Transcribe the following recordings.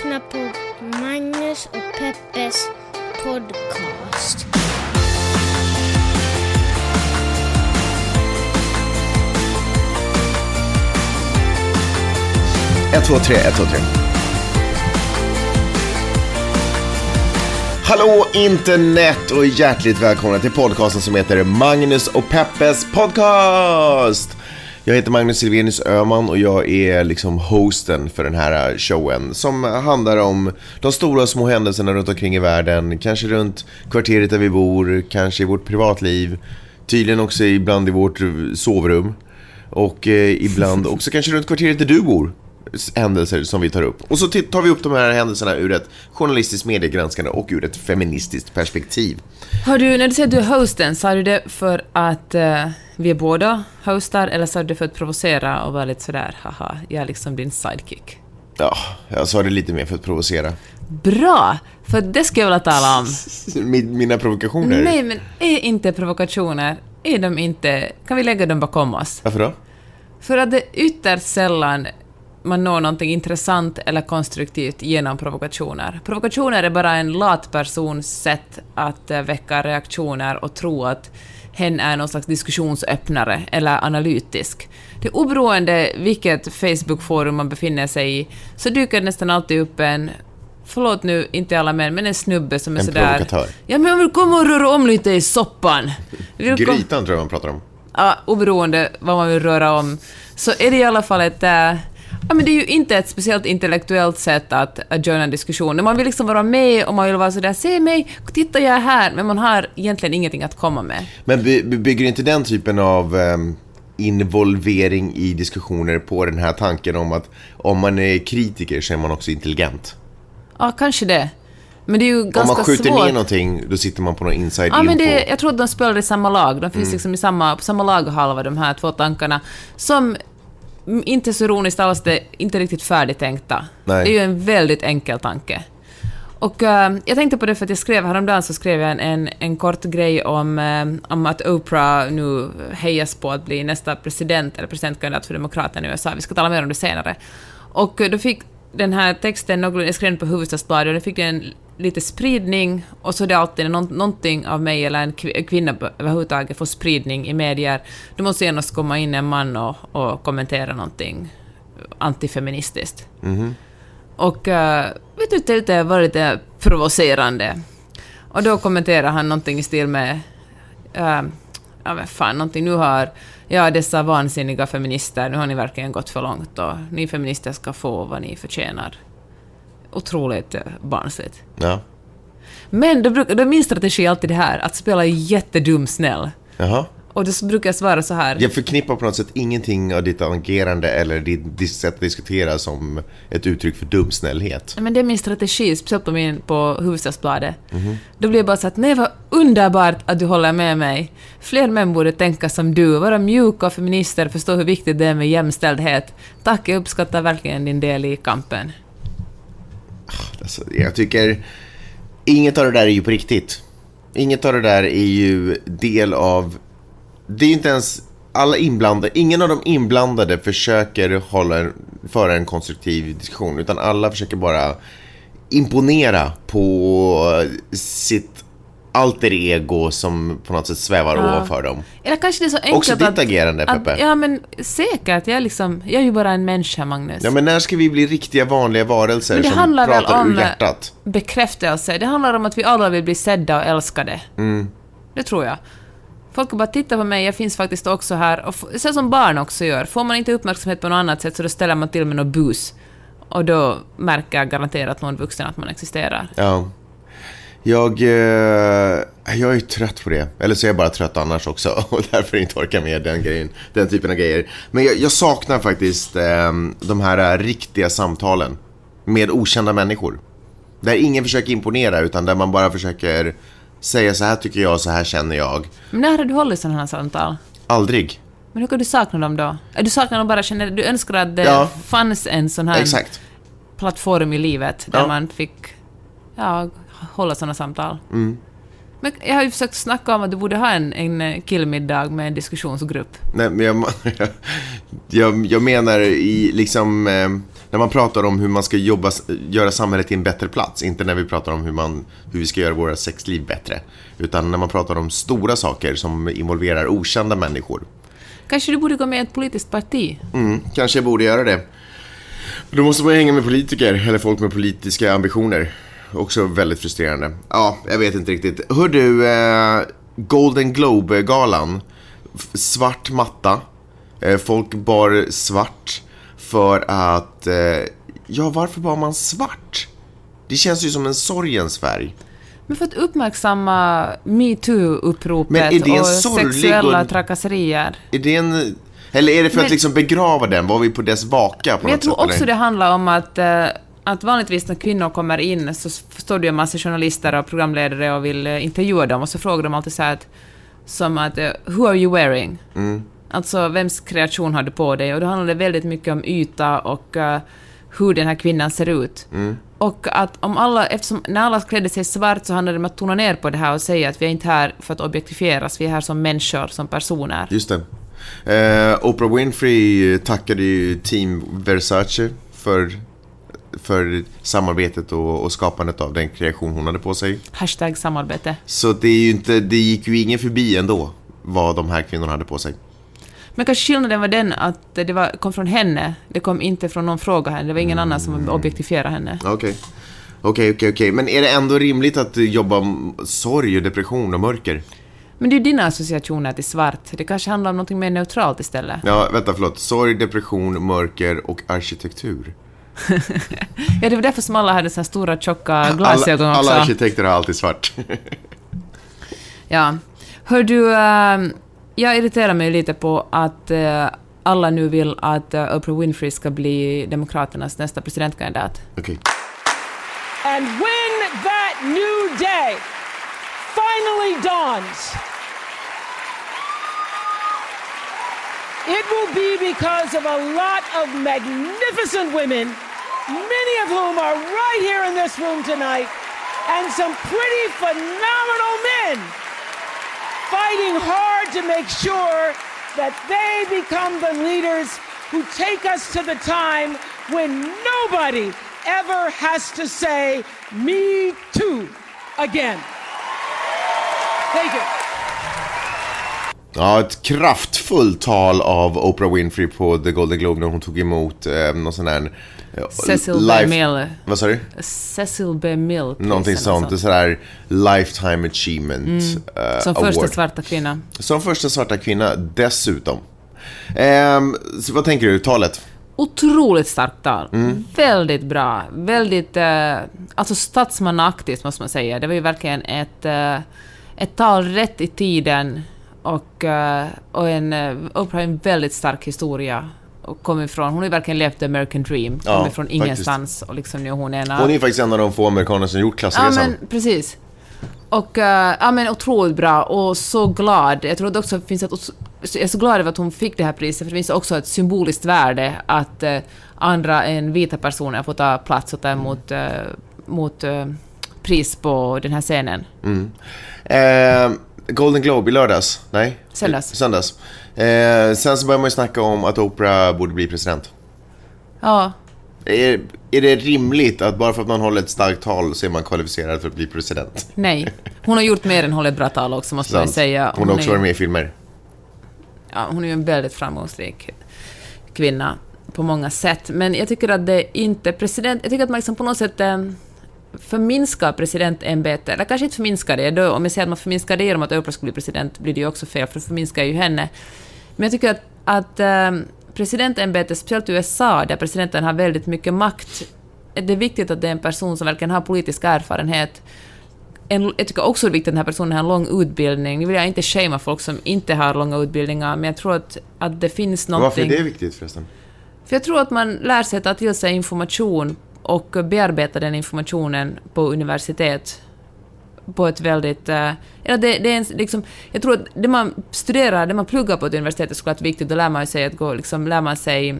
lyssnar på Magnus och Peppes podcast. Ett, två, tre, ett, två, tre. Hallå internet och hjärtligt välkomna till podcasten som heter Magnus och Peppes podcast. Jag heter Magnus Silvenius Öhman och jag är liksom hosten för den här showen som handlar om de stora och små händelserna runt omkring i världen. Kanske runt kvarteret där vi bor, kanske i vårt privatliv, tydligen också ibland i vårt sovrum och eh, ibland också kanske runt kvarteret där du bor händelser som vi tar upp. Och så tar vi upp de här händelserna ur ett journalistiskt mediegranskande och ur ett feministiskt perspektiv. Har du, när du säger att du är hosten, sa du det för att uh, vi är båda hostar, eller sa du det för att provocera och vara lite sådär, haha, jag är liksom din sidekick? Ja, jag sa det lite mer för att provocera. Bra! För det ska jag vilja tala om. Mina provokationer? Nej, men är inte provokationer, är de inte... Kan vi lägga dem bakom oss? Varför då? För att det ytterst sällan man når någonting intressant eller konstruktivt genom provokationer. Provokationer är bara en lat persons sätt att eh, väcka reaktioner och tro att hen är någon slags diskussionsöppnare eller analytisk. Det oberoende vilket Facebook-forum man befinner sig i, så dyker det nästan alltid upp en förlåt nu, inte alla män, men en snubbe som är en sådär... En provokatör. Ja, men jag vill komma och röra om lite i soppan. Grytan tror jag man pratar om. Ja, oberoende vad man vill röra om, så är det i alla fall ett... Äh, Ja, men det är ju inte ett speciellt intellektuellt sätt att, att joina en diskussion. Man vill liksom vara med och man vill vara sådär, se mig, titta jag är här, men man har egentligen ingenting att komma med. Men by bygger inte den typen av um, involvering i diskussioner på den här tanken om att om man är kritiker så är man också intelligent? Ja, kanske det. Men det är ju ganska svårt. Om man skjuter svårt. ner någonting, då sitter man på någon inside ja, info. Men det, jag tror att de spelar i samma lag. De finns mm. liksom i samma, på samma laghalva, de här två tankarna. Som inte så ironiskt alls, det är inte riktigt färdigtänkta. Nej. Det är ju en väldigt enkel tanke. Och uh, jag tänkte på det för att jag skrev häromdagen så skrev jag en, en, en kort grej om, uh, om att Oprah nu hejas på att bli nästa president, eller presidentkandidat för Demokraterna i USA. Vi ska tala mer om det senare. Och uh, då fick den här texten, jag skrev den på Hufvudstadsbladet, och den fick en lite spridning och så är det alltid när någonting av mig eller en kvinna överhuvudtaget får spridning i medier, då måste genast komma in en man och, och kommentera någonting antifeministiskt. Mm -hmm. Och uh, vet du, det var lite provocerande. Och då kommenterar han någonting i stil med uh, ja men fan, någonting nu har, ja dessa vansinniga feminister, nu har ni verkligen gått för långt och ni feminister ska få vad ni förtjänar otroligt eh, barnsligt. Ja. Men då, då är min strategi alltid det här, att spela jättedum snäll. Jaha. Och det brukar jag svara så här. Jag förknippar på något sätt ingenting av ditt agerande eller ditt sätt att diskutera som ett uttryck för dumsnällhet. Men det är min strategi, speciellt på, min, på Hufvudstadsbladet. Mm -hmm. Då blir jag bara så att nej vad underbart att du håller med mig. Fler män borde tänka som du, vara mjuka och feminister, förstå hur viktigt det är med jämställdhet. Tack, jag uppskattar verkligen din del i kampen. Alltså, jag tycker inget av det där är ju på riktigt. Inget av det där är ju del av... Det är inte ens alla inblandade. Ingen av de inblandade försöker hålla, föra en konstruktiv diskussion. Utan alla försöker bara imponera på sitt alter ego som på något sätt svävar ja. ovanför dem. Eller kanske det är så enkelt Också ditt att, agerande, Peppe. Att, ja, men säkert. Jag är, liksom, jag är ju bara en människa, Magnus. Ja, men när ska vi bli riktiga vanliga varelser som pratar ur hjärtat? bekräftelse. Det handlar om att vi alla vill bli sedda och älskade. Mm. Det tror jag. Folk bara titta på mig, jag finns faktiskt också här. Och så som barn också gör. Får man inte uppmärksamhet på något annat sätt så då ställer man till med något bus. Och då märker garanterat någon vuxen att man existerar. Ja. Jag, eh, jag är trött på det. Eller så är jag bara trött annars också och därför inte orkar med den, grejen, den typen av grejer. Men jag, jag saknar faktiskt eh, de här eh, riktiga samtalen med okända människor. Där ingen försöker imponera utan där man bara försöker säga så här tycker jag, så här känner jag. Men när har du hållit sådana här samtal? Aldrig. Men hur kan du sakna dem då? Du saknar dem bara känner, du önskar att det ja. fanns en sån här Exakt. plattform i livet där Ja. man fick ja, hålla sådana samtal. Mm. Men jag har ju försökt snacka om att du borde ha en, en killmiddag med en diskussionsgrupp. Nej, men jag, jag, jag, jag menar i liksom... När man pratar om hur man ska jobba, göra samhället till en bättre plats. Inte när vi pratar om hur, man, hur vi ska göra våra sexliv bättre. Utan när man pratar om stora saker som involverar okända människor. Kanske du borde gå med i ett politiskt parti? Mm, kanske jag borde göra det. Då måste man hänga med politiker, eller folk med politiska ambitioner. Också väldigt frustrerande. Ja, jag vet inte riktigt. Hör du, eh, Golden Globe-galan. Svart matta. Eh, folk bar svart för att... Eh, ja, varför bar man svart? Det känns ju som en sorgens färg. Men för att uppmärksamma metoo-uppropet och sexuella och- trakasserier. Är det en... Eller är det för att Men- liksom begrava den? Var vi på dess vaka på Men jag tror sätt? också eller? det handlar om att, eh, att vanligtvis när kvinnor kommer in så står det ju en massa journalister och programledare och vill eh, intervjua dem och så frågar de alltid så här att, som att “Who are you wearing?” Mm. Alltså vems kreation har du på dig? Och då handlar det väldigt mycket om yta och eh, hur den här kvinnan ser ut. Mm. Och att om alla, eftersom när alla klädde sig svart så handlade det om att tona ner på det här och säga att vi är inte här för att objektifieras, vi är här som människor, som personer. Just det. Eh, Oprah Winfrey tackade ju Team Versace för, för samarbetet och, och skapandet av den kreation hon hade på sig. Hashtag samarbete. Så det, är ju inte, det gick ju ingen förbi ändå vad de här kvinnorna hade på sig. Men kanske skillnaden var den att det var, kom från henne, det kom inte från någon fråga henne, det var ingen annan som objektifierade henne. Okej. Okej, okej, okej. Men är det ändå rimligt att jobba sorg och depression och mörker? Men det är ju dina associationer till svart, det kanske handlar om något mer neutralt istället. Ja, vänta, förlåt. Sorg, depression, mörker och arkitektur. Ja, det var därför som alla hade så här stora tjocka glasögon alla, också. alla arkitekter har alltid svart. Ja. Hör du, ehm, jag irriterar mig lite på att eh, alla nu vill att eh, Oprah Winfrey ska bli Demokraternas nästa presidentkandidat. Okej. And when that new day finally dawns, it will be because of a lot of magnificent women, many of whom are right here in this room tonight, and some pretty phenomenal men fighting hard to make sure that they become the leaders who take us to the time when nobody ever has to say, Me too, again. Thank you. Ja, ett kraftfullt tal av Oprah Winfrey på The Golden Globe när hon tog emot eh, någon sån här... Cecil B. life- Mill. Vad sa du? Cecil B. Mill. Någonting sånt. Det är sådär Lifetime Achievement Mm. Som första Award. svarta kvinna. Som första svarta kvinna dessutom. Så vad tänker du, talet? Otroligt starkt tal. Mm. Väldigt bra. Väldigt... Eh, alltså statsmannaaktigt, måste man säga. Det var ju verkligen ett, eh, ett tal rätt i tiden. Och, och en, Oprah har en väldigt stark historia. Och kom ifrån, hon har ju verkligen levt the American dream. Ja, Kom ifrån faktiskt. ingenstans och liksom nu hon är en av- Hon är faktiskt en av de få amerikaner som gjort Ja, klassresan. men precis. Och eh, ja, men otroligt bra och så glad. Jag tror att det också finns ett... Jag är så glad över att hon fick det här priset, för det finns också ett symboliskt värde att eh, andra än vita personer får ta plats och ta emot eh, mot, eh, pris på den här scenen. Ehm, Golden Globe i lördags? Nej? Söndags. Söndags. Ehm, sen så börjar man ju snacka om att Oprah borde bli president. Ja, Är, är det rimligt att bara för att man håller ett starkt tal så är man kvalificerad för att bli president? nej. Hon har gjort mer än hållit bra tal också, måste man säga. Hon har också är- varit med i filmer. ja, hon är ju en väldigt framgångsrik kvinna på många sätt. Men jag tycker att det inte president... Jag tycker att man liksom på något sätt eh, förminskar presidentämbetet. Eller kanske inte förminskar det. Då, om jag säger att man förminskar det genom att Oprah skulle bli president blir det ju också fel, för då förminskar ju henne. Men jag tycker att, att eh, presidentämbetet, speciellt i USA, där presidenten har väldigt mycket makt, det är viktigt att det är en person som verkligen har politisk erfarenhet, en, jag tycker också det är viktigt att den här personen har en lång utbildning. Nu vill jag inte shamea folk som inte har långa utbildningar, men jag tror att, att det finns Varför någonting... är det viktigt förresten? För jag tror att man lär sig ta till sig information och bearbeta den informationen på universitet på ett väldigt... Eh, ja, det, det är en, liksom, jag tror att det man studerar, det man pluggar på ett universitet är såklart viktigt, då lär man sig att gå, liksom, lär man sig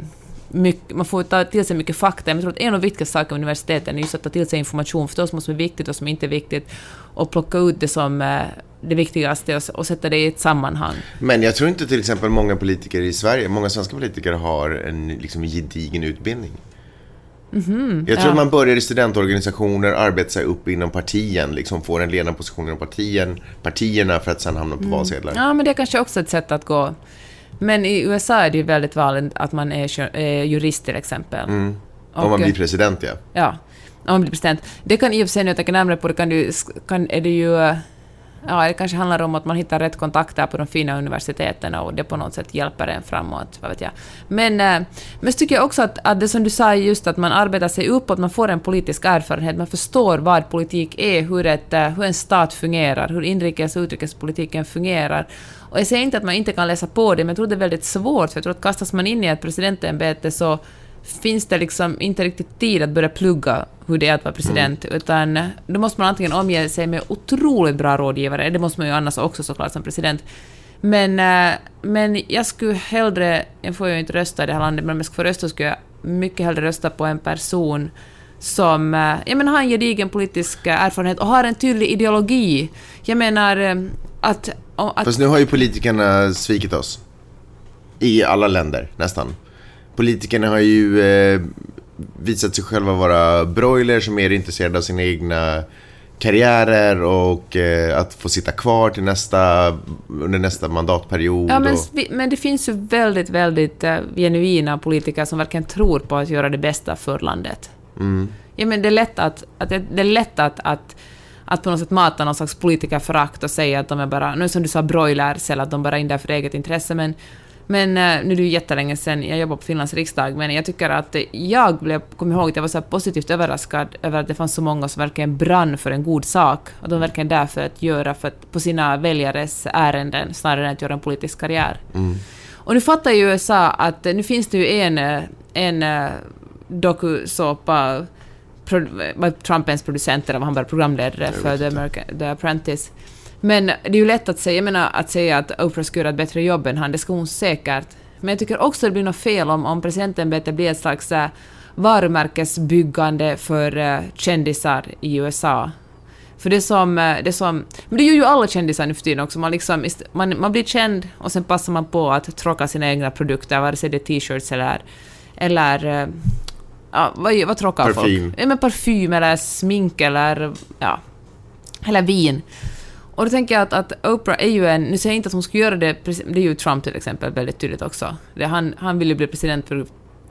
mycket, man får ta till sig mycket fakta, men jag tror att en av de viktigaste sakerna med universiteten är just att ta till sig information, förstås, vad som är viktigt och vad som inte är viktigt, och plocka ut det som eh, det viktigaste och, och sätta det i ett sammanhang. Men jag tror inte till exempel många politiker i Sverige, många svenska politiker har en liksom gedigen utbildning jag tror ja. att man börjar i studentorganisationer, arbetar sig upp inom partien, liksom får en ledande position inom partien, partierna för att sen hamna på valsedlar. Ja, men det är kanske också ett sätt att gå. Men i USA är det ju väldigt vanligt att man är är jurist till exempel. Om Och, man eh, blir president, ja. Ja, om man blir president. Det kan i och för sig, när jag tänker närmare på det, kan du, kan, är det ju... Ja, det kanske handlar om att man hittar rätt kontakter på de fina universiteten och det på något sätt hjälper en framåt, vad vet jag. Men, eh, men så tycker jag också att, att det som du sa just att man arbetar sig uppåt, man får en politisk erfarenhet, man förstår vad politik är, hur, ett, eh, hur en stat fungerar, hur inrikes och utrikespolitiken fungerar. Och jag säger inte att man inte kan läsa på det, men jag tror det är väldigt svårt, för jag tror att kastas man in i ett presidentämbete så finns det liksom inte riktigt tid att börja plugga hur det är att vara president, utan då måste man antingen omge sig med otroligt bra rådgivare, det måste man ju annars också såklart som president, men, eh, men jag skulle hellre, jag får ju inte rösta i det här landet, men om jag skulle få rösta skulle jag mycket hellre rösta på en person som eh, jag menar, har en gedigen politisk eh, erfarenhet och har en tydlig ideologi. Jag menar eh, att... att Fast nu har ju politikerna svikit oss. I alla länder, nästan. Politikerna har ju eh, visat sig själva vara broiler som är intresserade av sina egna karriärer och eh, att få sitta kvar till nästa, under nästa mandatperiod. Ja, men, och, men det finns ju väldigt, väldigt uh, genuina politiker som verkligen tror på att göra det bästa för landet. Ja, men det är lätt att, att, det är lätt att, att, att på något sätt mata någon slags politikerförakt och säga att de är bara, nu som du sa, broilers, eller att de bara är in där för eget intresse, men men eh, nu är det ju jättelänge sedan jag jobbade på Finlands riksdag, men jag tycker att jag blev, kom ihåg att jag var så positivt överraskad över att det fanns så många som verkligen brann för en god sak, och de var verkligen där för att göra för att, på sina väljares ärenden, snarare än att göra en politisk karriär. Och nu fattar ju USA att nu finns det ju en, eh, en eh, dokusåpa, var Trump ens producent eller var han bara programledare för The, American, The Apprentice. Men det är ju lätt att säga, jag menar, att säga att Oprah skulle göra ett bättre jobb än han, det ska hon säkert. Men jag tycker också det blir något fel om, om presidentämbetet blir ett slags äh, varumärkesbyggande för äh, kändisar i USA. För det som, eh, det som... Men det gör ju alla kändisar nu för tiden också. Man, liksom, man, man blir känd och sen passar man på att tråka sina egna produkter, vare sig det är t-shirts eller... Eller... eh, Ja, vad, vad tråkar Parfym. folk? Ja, men parfym eller smink eller... Ja. Eller vin. Och då tänker jag att, att Oprah är ju en... Nu säger jag inte att hon skulle göra det, det är ju Trump till exempel väldigt tydligt också. Det, han, han vill ju bli president för,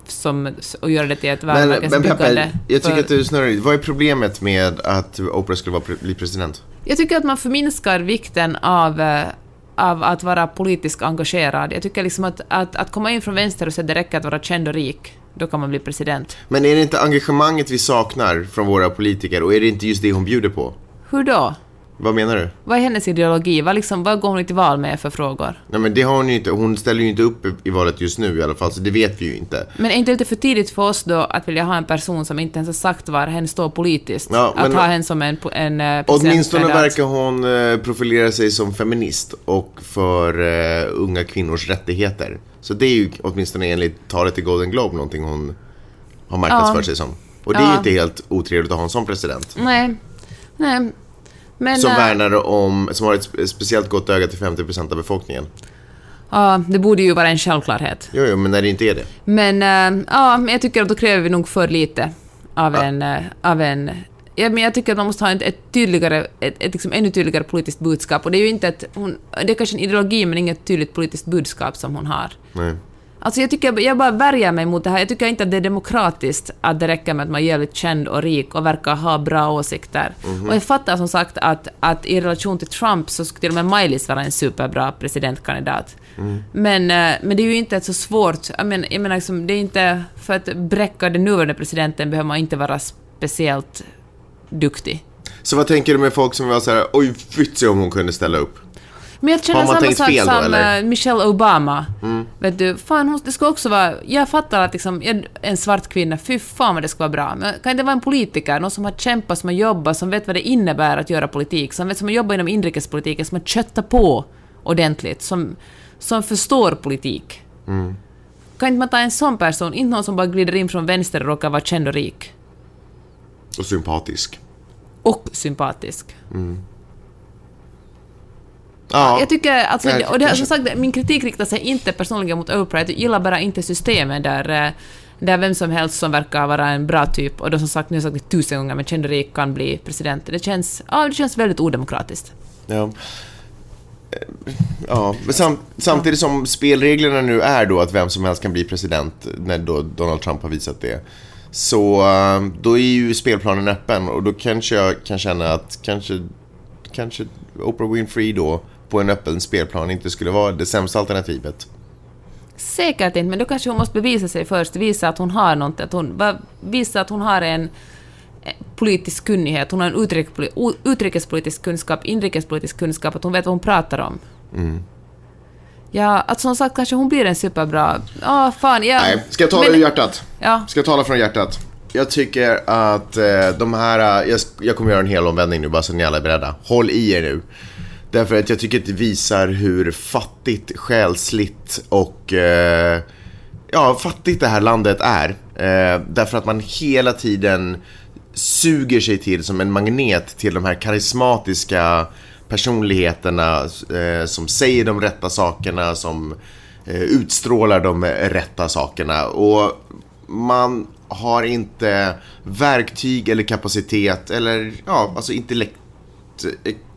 som, och göra det till ett men, men varumärkesbyggande. Peppe, jag tycker för- att du snurrar. Vad är problemet med att Oprah skulle vara, bli president? Jag tycker att man förminskar vikten av, eh, av att vara politiskt engagerad. Jag tycker liksom att, att, att komma in från vänster och säga att det räcker att vara känd och rik, då kan man bli president. Men är det inte engagemanget vi saknar från våra politiker och är det inte just det hon bjuder på? Hur då? Vad menar du? Vad är hennes ideologi? Vad, liksom, vad går hon till val med för frågor? Nej men det har hon ju inte. Hon ställer ju inte upp i- valet just nu i alla fall, så det vet vi ju inte. Men är inte lite för tidigt för oss då att vilja ha en person som inte ens har sagt var hen står politiskt? Ja, att ha henne som en, en eh, Åtminstone presidentkandidat. verkar hon eh, profilera sig som feminist och för eh, unga kvinnors rättigheter. Så det är ju åtminstone enligt talet i Golden Globe någonting hon har marknadsfört Ja. sig som. Och det är ju Ja. inte helt otrevligt att ha en sån president. Nej. Nej. Men... Som eh, värnar om, som har ett spe- speciellt gott öga till 50% av befolkningen. Ja, det borde ju vara en självklarhet. Jo, jo, men när det inte är det. Men äh, ja, jag tycker att då kräver vi nog för lite av en... äh, av en ja, men jag tycker att man måste ha ett, ett tydligare, ett, ett liksom ännu tydligare politiskt budskap. Och det är ju inte ett... Hon, det är kanske en ideologi, men inget tydligt politiskt budskap som hon har. Nej. Alltså jag tycker, jag bara värjer mig mot det här. Jag tycker inte att det är demokratiskt att det räcker med att man är jävligt känd och rik och verkar ha bra åsikter. Och jag fattar som sagt att, att i relation till Trump så skulle till och med Miley vara en superbra presidentkandidat. Men, eh, men det är ju inte ett så svårt... Jag menar, jag menar liksom, det är inte... För att bräcka den nuvarande presidenten behöver man inte vara speciellt duktig. Så vad tänker du med folk som var så här, oj fytsi om hon kunde ställa upp? Men jag känner samma sak fel då, som? Mm. eh, Michelle Obama. Vet du, fan hon, det ska också vara... Jag fattar att liksom, en svart kvinna, fy fan vad det ska vara bra. Men kan det vara en politiker, någon som har kämpat, som har jobbat, som vet vad det innebär att göra politik, som vet som har jobbat inom inrikespolitiken, som har köttat på ordentligt, som, som förstår politik. Mm. Kan inte man ta en sån person, inte någon som bara glider in från vänster och råkar vara känd och rik? Och sympatisk. Och sympatisk. Ja, Jag tycker, alltså, Nej, och det, som sagt, min kritik riktar sig inte personligen mot Oprah, jag gillar bara inte systemet där, eh, där vem som helst som verkar vara en bra typ, och de som sagt, nu har sagt det tusen gånger, men känd rik kan bli president. Det känns, ja, det känns väldigt odemokratiskt. Ja. Eh, Ja, sam, samtidigt som spelreglerna nu är då att vem som helst kan bli president när då Donald Trump har visat det. Så eh, då är ju spelplanen öppen och då kanske jag kan känna att kanske, kanske Oprah Winfrey då på en öppen spelplan inte skulle vara det sämsta alternativet. Säkert inte, men då kanske hon måste bevisa sig först, visa att hon har något, att hon, visa att hon har en eh, politisk kunnighet, hon har en utrikespolitisk kunskap, inrikespolitisk kunskap, att hon vet vad hon pratar om. Ja, att som sagt kanske hon blir en superbra... Ja, fan, ja. Nej, ska jag tala Men- ur hjärtat? Ja. Ska jag tala från hjärtat? Jag tycker att eh, de här, eh, jag, jag kommer göra en hel omvändning nu bara så ni alla är beredda. Håll i er nu. Därför att jag tycker att det visar hur fattigt, själsligt och eh, ja, fattigt det här landet är. Eh, därför att man hela tiden suger sig till som en magnet till de här karismatiska personligheterna eh, som säger de rätta sakerna, som eh, utstrålar de rätta sakerna. Och man har inte verktyg eller kapacitet eller ja, alltså intellekt,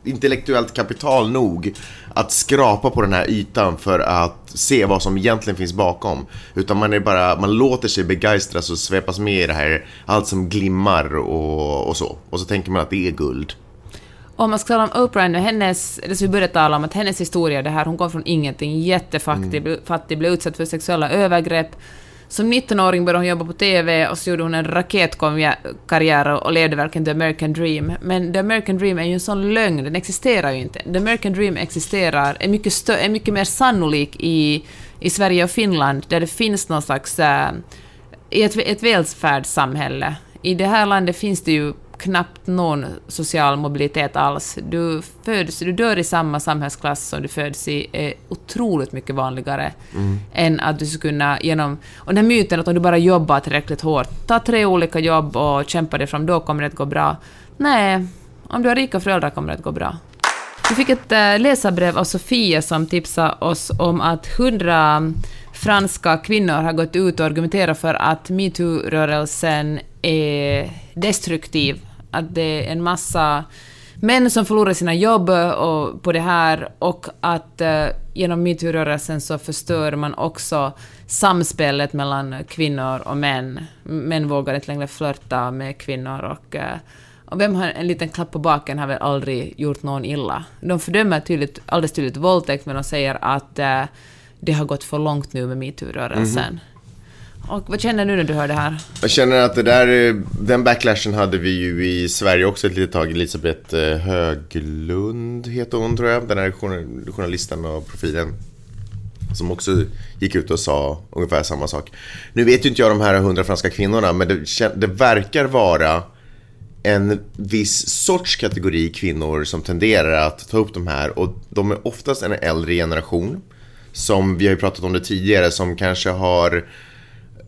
intellektuellt kapital nog att skrapa på den här ytan för att se vad som egentligen finns bakom. Utan man är bara, man låter sig begeistras och svepas med i det här, allt som glimmar och, och så. Och så tänker man att det är guld. Om man ska tala om Oprah nu, hennes, det som vi började tala om, att hennes historia, det här, hon kom från ingenting, jättefattig, Mm. fattig, blev utsatt för sexuella övergrepp. Som 19-åring började hon jobba på TV och så gjorde hon en raketkarriär och levde verkligen the American dream. Men the American dream är ju en sån lögn, den existerar ju inte. The American dream existerar, är mycket, stö- är mycket mer sannolik i, i Sverige och Finland, där det finns någon slags... Äh, i ett, ett välfärdssamhälle. I det här landet finns det ju knappt någon social mobilitet alls. Du, föds, du dör i samma samhällsklass som du föds i är otroligt mycket vanligare än att du skulle kunna genom... Och den här myten att om du bara jobbar tillräckligt hårt, ta tre olika jobb och kämpa dig fram, då kommer det att gå bra. Nej, om du har rika föräldrar kommer det att gå bra. Vi fick ett äh, läsarbrev av Sofia som tipsade oss om att hundra franska kvinnor har gått ut och argumenterat för att metoo-rörelsen är destruktiv. Att det är en massa män som förlorar sina jobb och, på det här och att eh, genom metoo-rörelsen så förstör man också samspelet mellan kvinnor och män. Män vågar inte längre flörta med kvinnor och eh, och vem har en liten klapp på baken har väl aldrig gjort någon illa. De fördömer tydligt, alldeles tydligt våldtäkt, men de säger att eh, det har gått för långt nu med metoo-rörelsen. Mhm. Och vad känner du när du hör det här? Jag känner att det där, eh, den backlashen hade vi ju i Sverige också ett litet tag. Elisabeth eh, Höglund heter hon tror jag, den här journalisten och profilen. Som också gick ut och sa ungefär samma sak. Nu vet ju inte jag de här hundra franska kvinnorna, men det, det verkar vara en viss sorts kategori kvinnor som tenderar att ta upp de här och de är oftast en äldre generation som vi har ju pratat om det tidigare som kanske har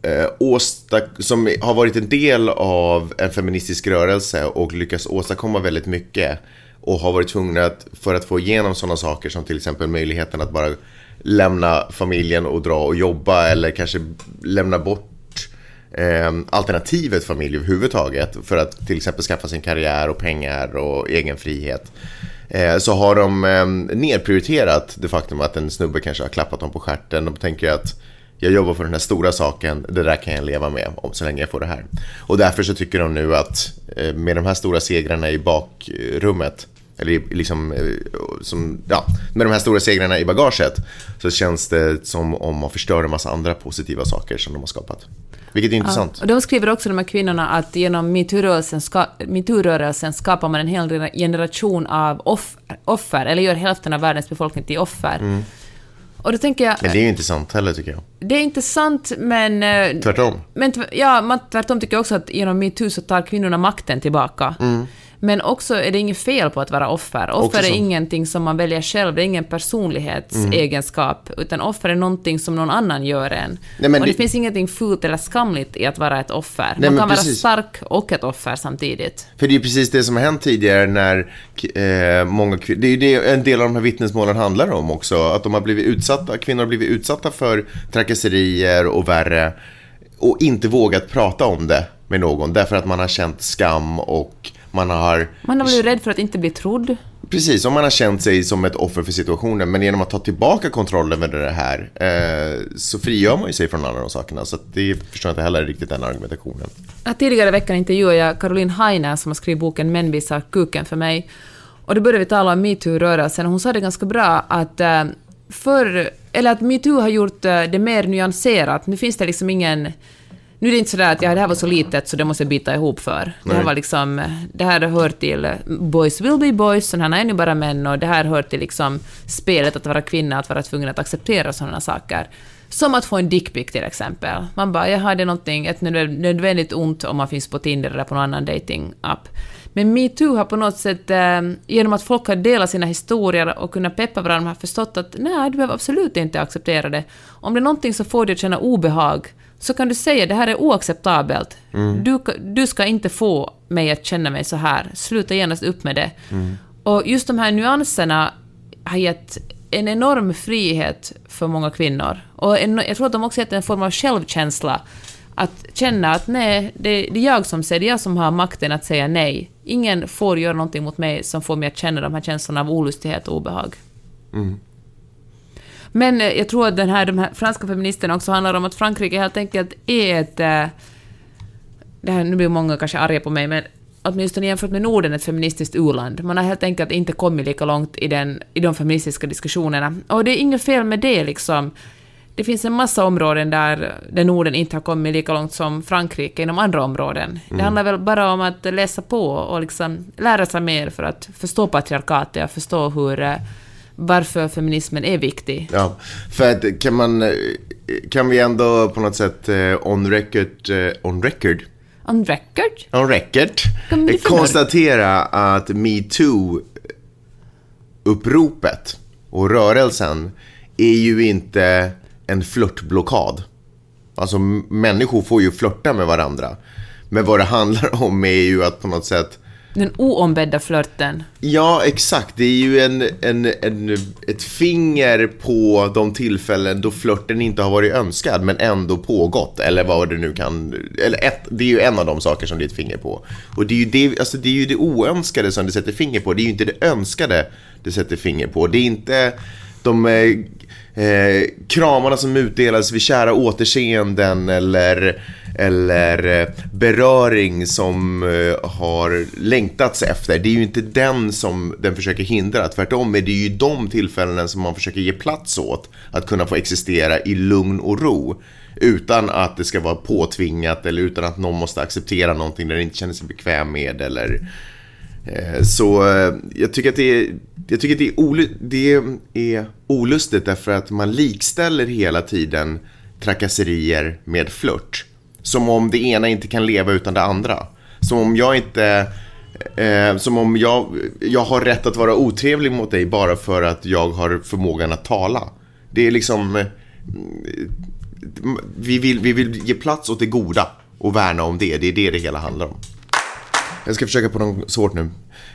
Eh, åsta- som har varit en del av en feministisk rörelse och lyckats åstadkomma väldigt mycket och har varit tvungna att, för att få igenom sådana saker som till exempel möjligheten att bara lämna familjen och dra och jobba eller kanske lämna bort eh, alternativet familj överhuvudtaget för att till exempel skaffa sin karriär och pengar och egen frihet. Eh, så har de eh, nedprioriterat det faktum att en snubbe kanske har klappat dem på stjärten. De tänker att jag jobbar för den här stora saken, det där kan jag leva med om så länge jag får det här. Och därför så tycker de nu att eh, med de här stora segrarna i bakrummet eller liksom, eh, som, ja, med de här stora segrarna i bagaget så känns det som om man förstör en massa andra positiva saker som de har skapat. Vilket är intressant. Och de skriver också, de här kvinnorna, att genom metoo-rörelsen, ska, skapar man en hel generation av off, offer, eller gör hälften av världens befolkning till offer. Och då tänker jag, Men det är ju inte sant heller tycker jag. det är inte sant, men... eh, Tvärtom. Men ja, man, tvärtom tycker jag också att genom metoo så tar kvinnorna makten tillbaka. Men också är det inget fel på att vara offer. Offer är ingenting som man väljer själv, det är ingen personlighetsegenskap, utan offer är någonting som någon annan gör en. Nej, men och det, det- finns ingenting fult eller skamligt i att vara ett offer. Nej, man kan vara precis. stark och ett offer samtidigt. För det är ju precis det som har hänt tidigare när eh, många kvin- Det är ju det en del av de här vittnesmålen handlar om också. Att de har blivit utsatta, kvinnor har blivit utsatta för trakasserier och värre. och inte vågat prata om det med någon därför att man har känt skam och man har... Man har blivit rädd för att inte bli trodd. Precis, om man har känt sig som ett offer för situationen. Men genom att ta tillbaka kontrollen över det här eh, så frigör man ju sig från alla de sakerna. Så att det förstår jag inte heller riktigt den argumentationen. Ja, Tidigare i veckan intervjuade jag Caroline Heiner som har skrivit boken Män visar kuken för mig. Och då började vi tala om metoo-rörelsen och hon sa det ganska bra att eh, för, eller att metoo har gjort eh, det mer nyanserat. Nu finns det liksom ingen nu är det inte sådär att ja, det här var så litet så det måste jag bita ihop för. Det här Nej. var liksom, det här hör till boys will be boys, sådana är nu bara män och det här hör till liksom spelet att vara kvinna, att vara tvungen att acceptera sådana saker. Som att få en dickpic till exempel. Man bara, jaha, det är någonting, ett nödv- nödvändigt ont om man finns på Tinder eller på någon annan dating-app. Men metoo har på något sätt, eh, genom att folk har delat sina historier och kunnat peppa varandra, har förstått att nej, du behöver absolut inte acceptera det. Om det är någonting som får att känna obehag, så kan du säga det här är oacceptabelt. Du, du ska inte få mig att känna mig så här. Sluta genast upp med det. Och just de här nyanserna har gett en enorm frihet för många kvinnor. Och en, jag tror att de också gett en form av självkänsla. Att känna att nej, det, det är jag som säger, det är jag som har makten att säga nej. Ingen får göra någonting mot mig som får mig att känna de här känslorna av olustighet och obehag. Men eh, jag tror att den här, de här franska feministerna också handlar om att Frankrike helt enkelt är ett... eh, Det här, nu blir många kanske arga på mig, men åtminstone jämfört med Norden ett feministiskt u-land. Man har helt enkelt inte kommit lika långt i, den, i de feministiska diskussionerna. Och det är inget fel med det liksom. Det finns en massa områden där, där Norden inte har kommit lika långt som Frankrike inom andra områden. Det handlar väl bara om att läsa på och liksom lära sig mer för att förstå patriarkatet och förstå hur, eh, varför feminismen är viktig. Ja, för att kan man, eh, kan vi ändå på något sätt eh, on record, eh, on record, On record? on record eh, för konstatera att metoo-uppropet och rörelsen är ju inte en flörtblockad. Alltså människor får ju flörta med varandra. Men vad det handlar om är ju att på något sätt den oombedda flörten. Ja, exakt. Det är ju en, en, en, ett finger på de tillfällen då flörten inte har varit önskad men ändå pågått. Eller vad det nu kan... Eller ett, det är ju en av de saker som det är ett finger på. Och det är ju det, alltså det, är ju det oönskade som det sätter finger på. Det är ju inte det önskade det sätter finger på. Det är inte de eh, eh, kramarna som utdelades vid kära återseenden eller, eller eh, beröring som eh, har längtats efter. Det är ju inte den som den försöker hindra. Tvärtom är det ju de tillfällena som man försöker ge plats åt att kunna få existera i lugn och ro. Utan att det ska vara påtvingat eller utan att någon måste acceptera någonting där den inte känner sig bekväm med eller Eh, så eh, jag tycker att det är, jag tycker att det är, olu, det är olustigt därför att man likställer hela tiden trakasserier med flört. Som om det ena inte kan leva utan det andra. Som om jag inte... Eh, som om jag, jag har rätt att vara otrevlig mot dig bara för att jag har förmågan att tala. Det är liksom... Mm, vi, vill, vi vill ge plats åt det goda och värna om det. Det är det det hela handlar om. Jag ska försöka på något svårt nu.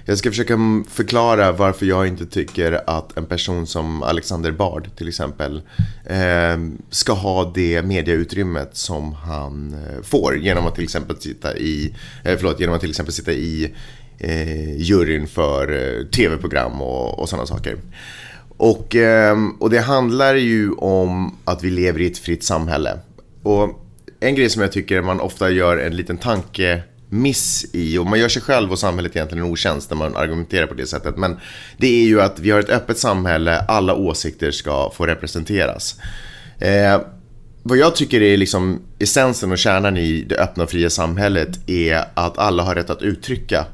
Jag ska försöka förklara varför jag inte tycker att en person som Alexander Bard till exempel eh, ska ha det mediautrymmet som han eh, får genom att till exempel sitta i, eh, förlåt, genom att till exempel sitta i eh, juryn för eh, tv-program och, och sådana saker. Och, ehm, och det handlar ju om att vi lever i ett fritt samhälle. Och en grej som jag tycker man ofta gör en liten tanke miss i, och man gör sig själv och samhället egentligen en otjänst när man argumenterar på det sättet, men det är ju att vi har ett öppet samhälle, alla åsikter ska få representeras. Eh, vad jag tycker är liksom essensen och kärnan i det öppna och fria samhället är att alla har rätt att uttrycka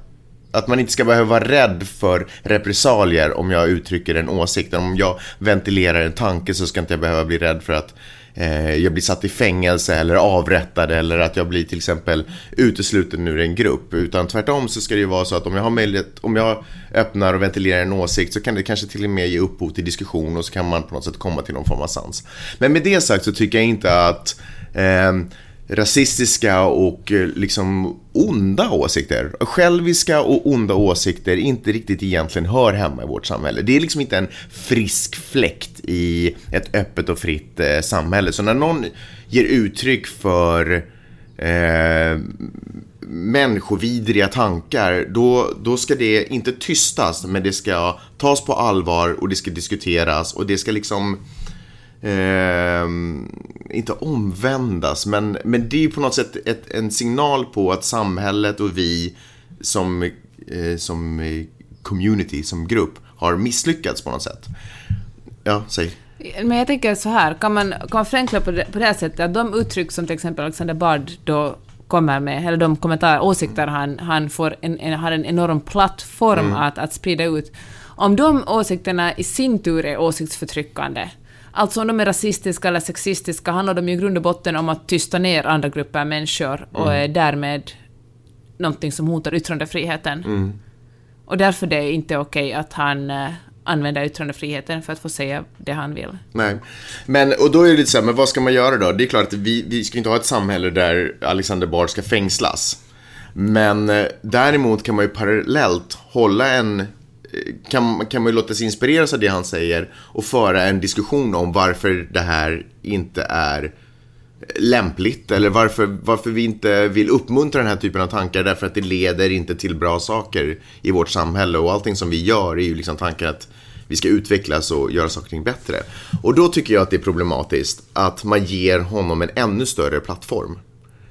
att man inte ska behöva vara rädd för repressalier om jag uttrycker en åsikt. Om jag ventilerar en tanke så ska inte jag behöva bli rädd för att eh, jag blir satt i fängelse eller avrättad eller att jag blir till exempel utesluten ur en grupp. Utan tvärtom så ska det ju vara så att om jag har möjlighet, om jag öppnar och ventilerar en åsikt så kan det kanske till och med ge upphov till diskussion och så kan man på något sätt komma till någon form av sans. Men med det sagt så tycker jag inte att eh, rasistiska och eh, liksom onda åsikter. Själviska och onda åsikter inte riktigt egentligen hör hemma i vårt samhälle. Det är liksom inte en frisk fläkt i ett öppet och fritt eh, samhälle. Så när någon ger uttryck för eh, människovidriga tankar, då, då ska det inte tystas, men det ska tas på allvar och det ska diskuteras och det ska liksom eh, inte omvändas, men, men det är ju på något sätt ett, en signal på att samhället och vi som, eh, som community, som grupp, har misslyckats på något sätt. Ja, säg. Men jag tänker så här, kan man, kan man förenkla på det, på det här sättet att de uttryck som till exempel Alexander Bard då kommer med, eller de kommentarer, åsikter han, han får en, en, har en enorm plattform Mm. att, att sprida ut. Om de åsikterna i sin tur är åsiktsförtryckande, alltså om de är rasistiska eller sexistiska, handlar de ju i grund och botten om att tysta ner andra grupper människor och Mm. är därmed någonting som hotar yttrandefriheten. Mm. Och därför det är inte okej att han eh, använder yttrandefriheten för att få säga det han vill. Nej. Men, och då är det lite så här, men vad ska man göra då? Det är klart att vi, vi ska inte ha ett samhälle där Alexander Bard ska fängslas. Men eh, däremot kan man ju parallellt hålla en eh, kan, kan man ju låta sig inspireras av det han säger och föra en diskussion om varför det här inte är lämpligt eller varför, varför vi inte vill uppmuntra den här typen av tankar därför att det leder inte till bra saker i vårt samhälle och allting som vi gör är ju liksom tankar att vi ska utvecklas och göra saker och ting bättre. Och då tycker jag att det är problematiskt att man ger honom en ännu större plattform.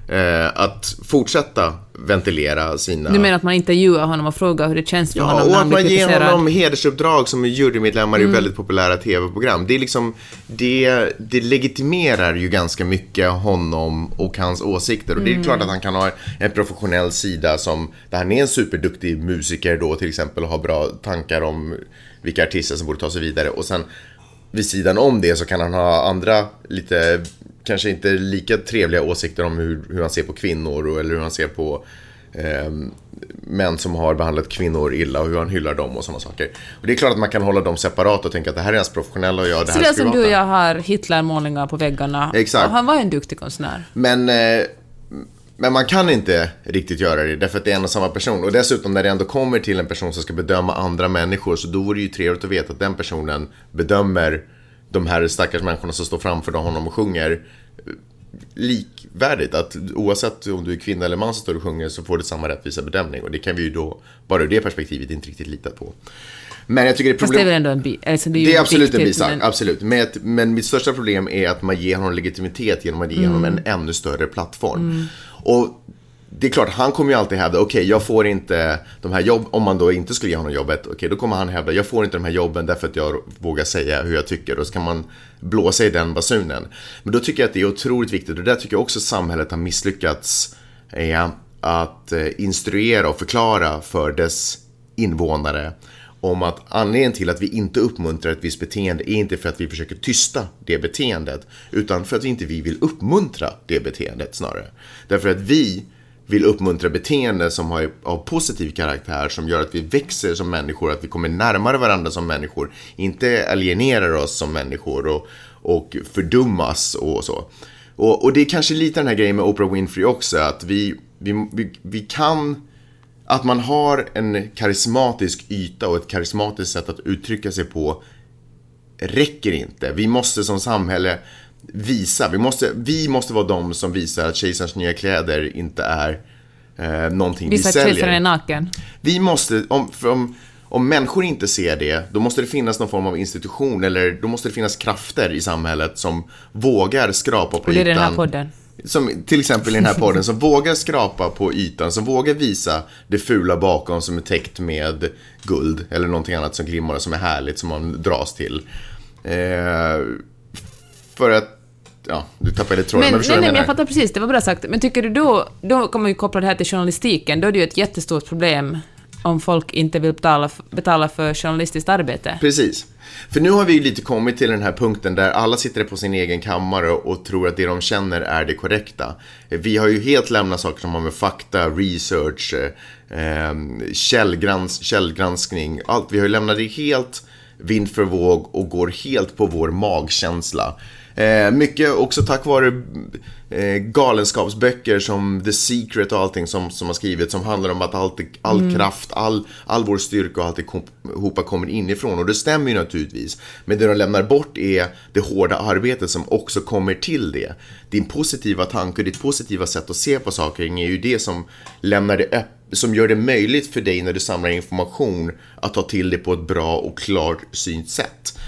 Eh, att fortsätta ventilera sina... Du menar att man intervjuar honom och frågar hur det känns för honom Ja, och att man ger honom hedersuppdrag som jurymedlemmar i väldigt populära tv-program. Det är liksom, det, det legitimerar ju ganska mycket honom och hans åsikter. Och det är klart att han kan ha en professionell sida som, där han är en superduktig musiker då till exempel och har bra tankar om vilka artister som borde ta sig vidare. Och sen vid sidan om det så kan han ha andra lite, kanske inte lika trevliga åsikter om hur, hur han ser på kvinnor och, eller hur han ser på eh, män som har behandlat kvinnor illa och hur han hyllar dem och sådana saker. Och det är klart att man kan hålla dem separat och tänka att det här är hans professionella och jag det Så här det är som du och jag har Hitlermålningar på väggarna. Exakt. Och han var en duktig konstnär. Men, eh, men man kan inte riktigt göra det därför att det är en och samma person. Och dessutom när det ändå kommer till en person som ska bedöma andra människor så då vore det ju trevligt att veta att den personen bedömer de här stackars människorna som står framför honom och sjunger eh, likvärdigt. Att oavsett om du är kvinna eller man som står och sjunger så får du samma rättvisa bedömning. Och det kan vi ju då, bara ur det perspektivet, inte riktigt lita på. Men jag tycker det är Fast problem... det är väl ändå en bi... Alltså det är, Det är absolut en viktigt, bisak, men- absolut. Men, ett- men mitt största problem är att man ger honom legitimitet genom att ge honom en ännu större plattform. Och det är klart, han kommer ju alltid hävda, okej, jag får inte de här jobben, om man då inte skulle ge honom jobbet, okej, då kommer han hävda, jag får inte de här jobben därför att jag vågar säga hur jag tycker, och så kan man blåsa i den basunen. Men då tycker jag att det är otroligt viktigt, och där tycker jag också samhället har misslyckats, eh, att eh, instruera och förklara för dess invånare om att anledningen till att vi inte uppmuntrar ett visst beteende är inte för att vi försöker tysta det beteendet, utan för att vi inte vi vill uppmuntra det beteendet snarare. Därför att vi vill uppmuntra beteenden som har av positiv karaktär, som gör att vi växer som människor, att vi kommer närmare varandra som människor, inte alienerar oss som människor och, och fördummas och så. Och, och det är kanske lite den här grejen med Oprah Winfrey också, att vi, vi, vi, vi kan att man har en karismatisk yta och ett karismatiskt sätt att uttrycka sig på räcker inte. Vi måste som samhälle visa, vi måste, vi måste vara de som visar att kejsarens nya kläder inte är eh, någonting Visa vi att säljer. kejsaren är naken. Vi måste, om, om, om människor inte ser det, då måste det finnas någon form av institution eller då måste det finnas krafter i samhället som vågar skrapa på Och det är ytan. den här podden. Som till exempel i den här podden, som vågar skrapa på ytan, som vågar visa det fula bakom som är täckt med guld eller någonting annat som glimmar och som är härligt som man dras till. Eh, för att, ja, du tappade lite tråden, Men, men nej, förstår nej, vad jag men jag fattar precis, det var bra sagt. Men tycker du då, då kommer man ju koppla det här till journalistiken, då är det ju ett jättestort problem om folk inte vill betala, betala för journalistiskt arbete. Precis. För nu har vi ju lite kommit till den här punkten där alla sitter på sin egen kammare och tror att det de känner är det korrekta. Vi har ju helt lämnat saker som har med fakta, research, eh, källgrans, källgranskning, allt. Vi har ju lämnat det helt vind för våg och går helt på vår magkänsla. Eh, mycket också tack vare eh, galenskapsböcker som The Secret och allting som, som har skrivits som handlar om att allt, all kraft, all, all vår styrka och alltihopa kommer inifrån. Och det stämmer ju naturligtvis. Men det de lämnar bort är det hårda arbetet som också kommer till det. Din positiva tanke och ditt positiva sätt att se på saker och ting är ju det som lämnar det öppet som gör det möjligt för dig när du samlar information att ta till det på ett bra och klarsynt sätt.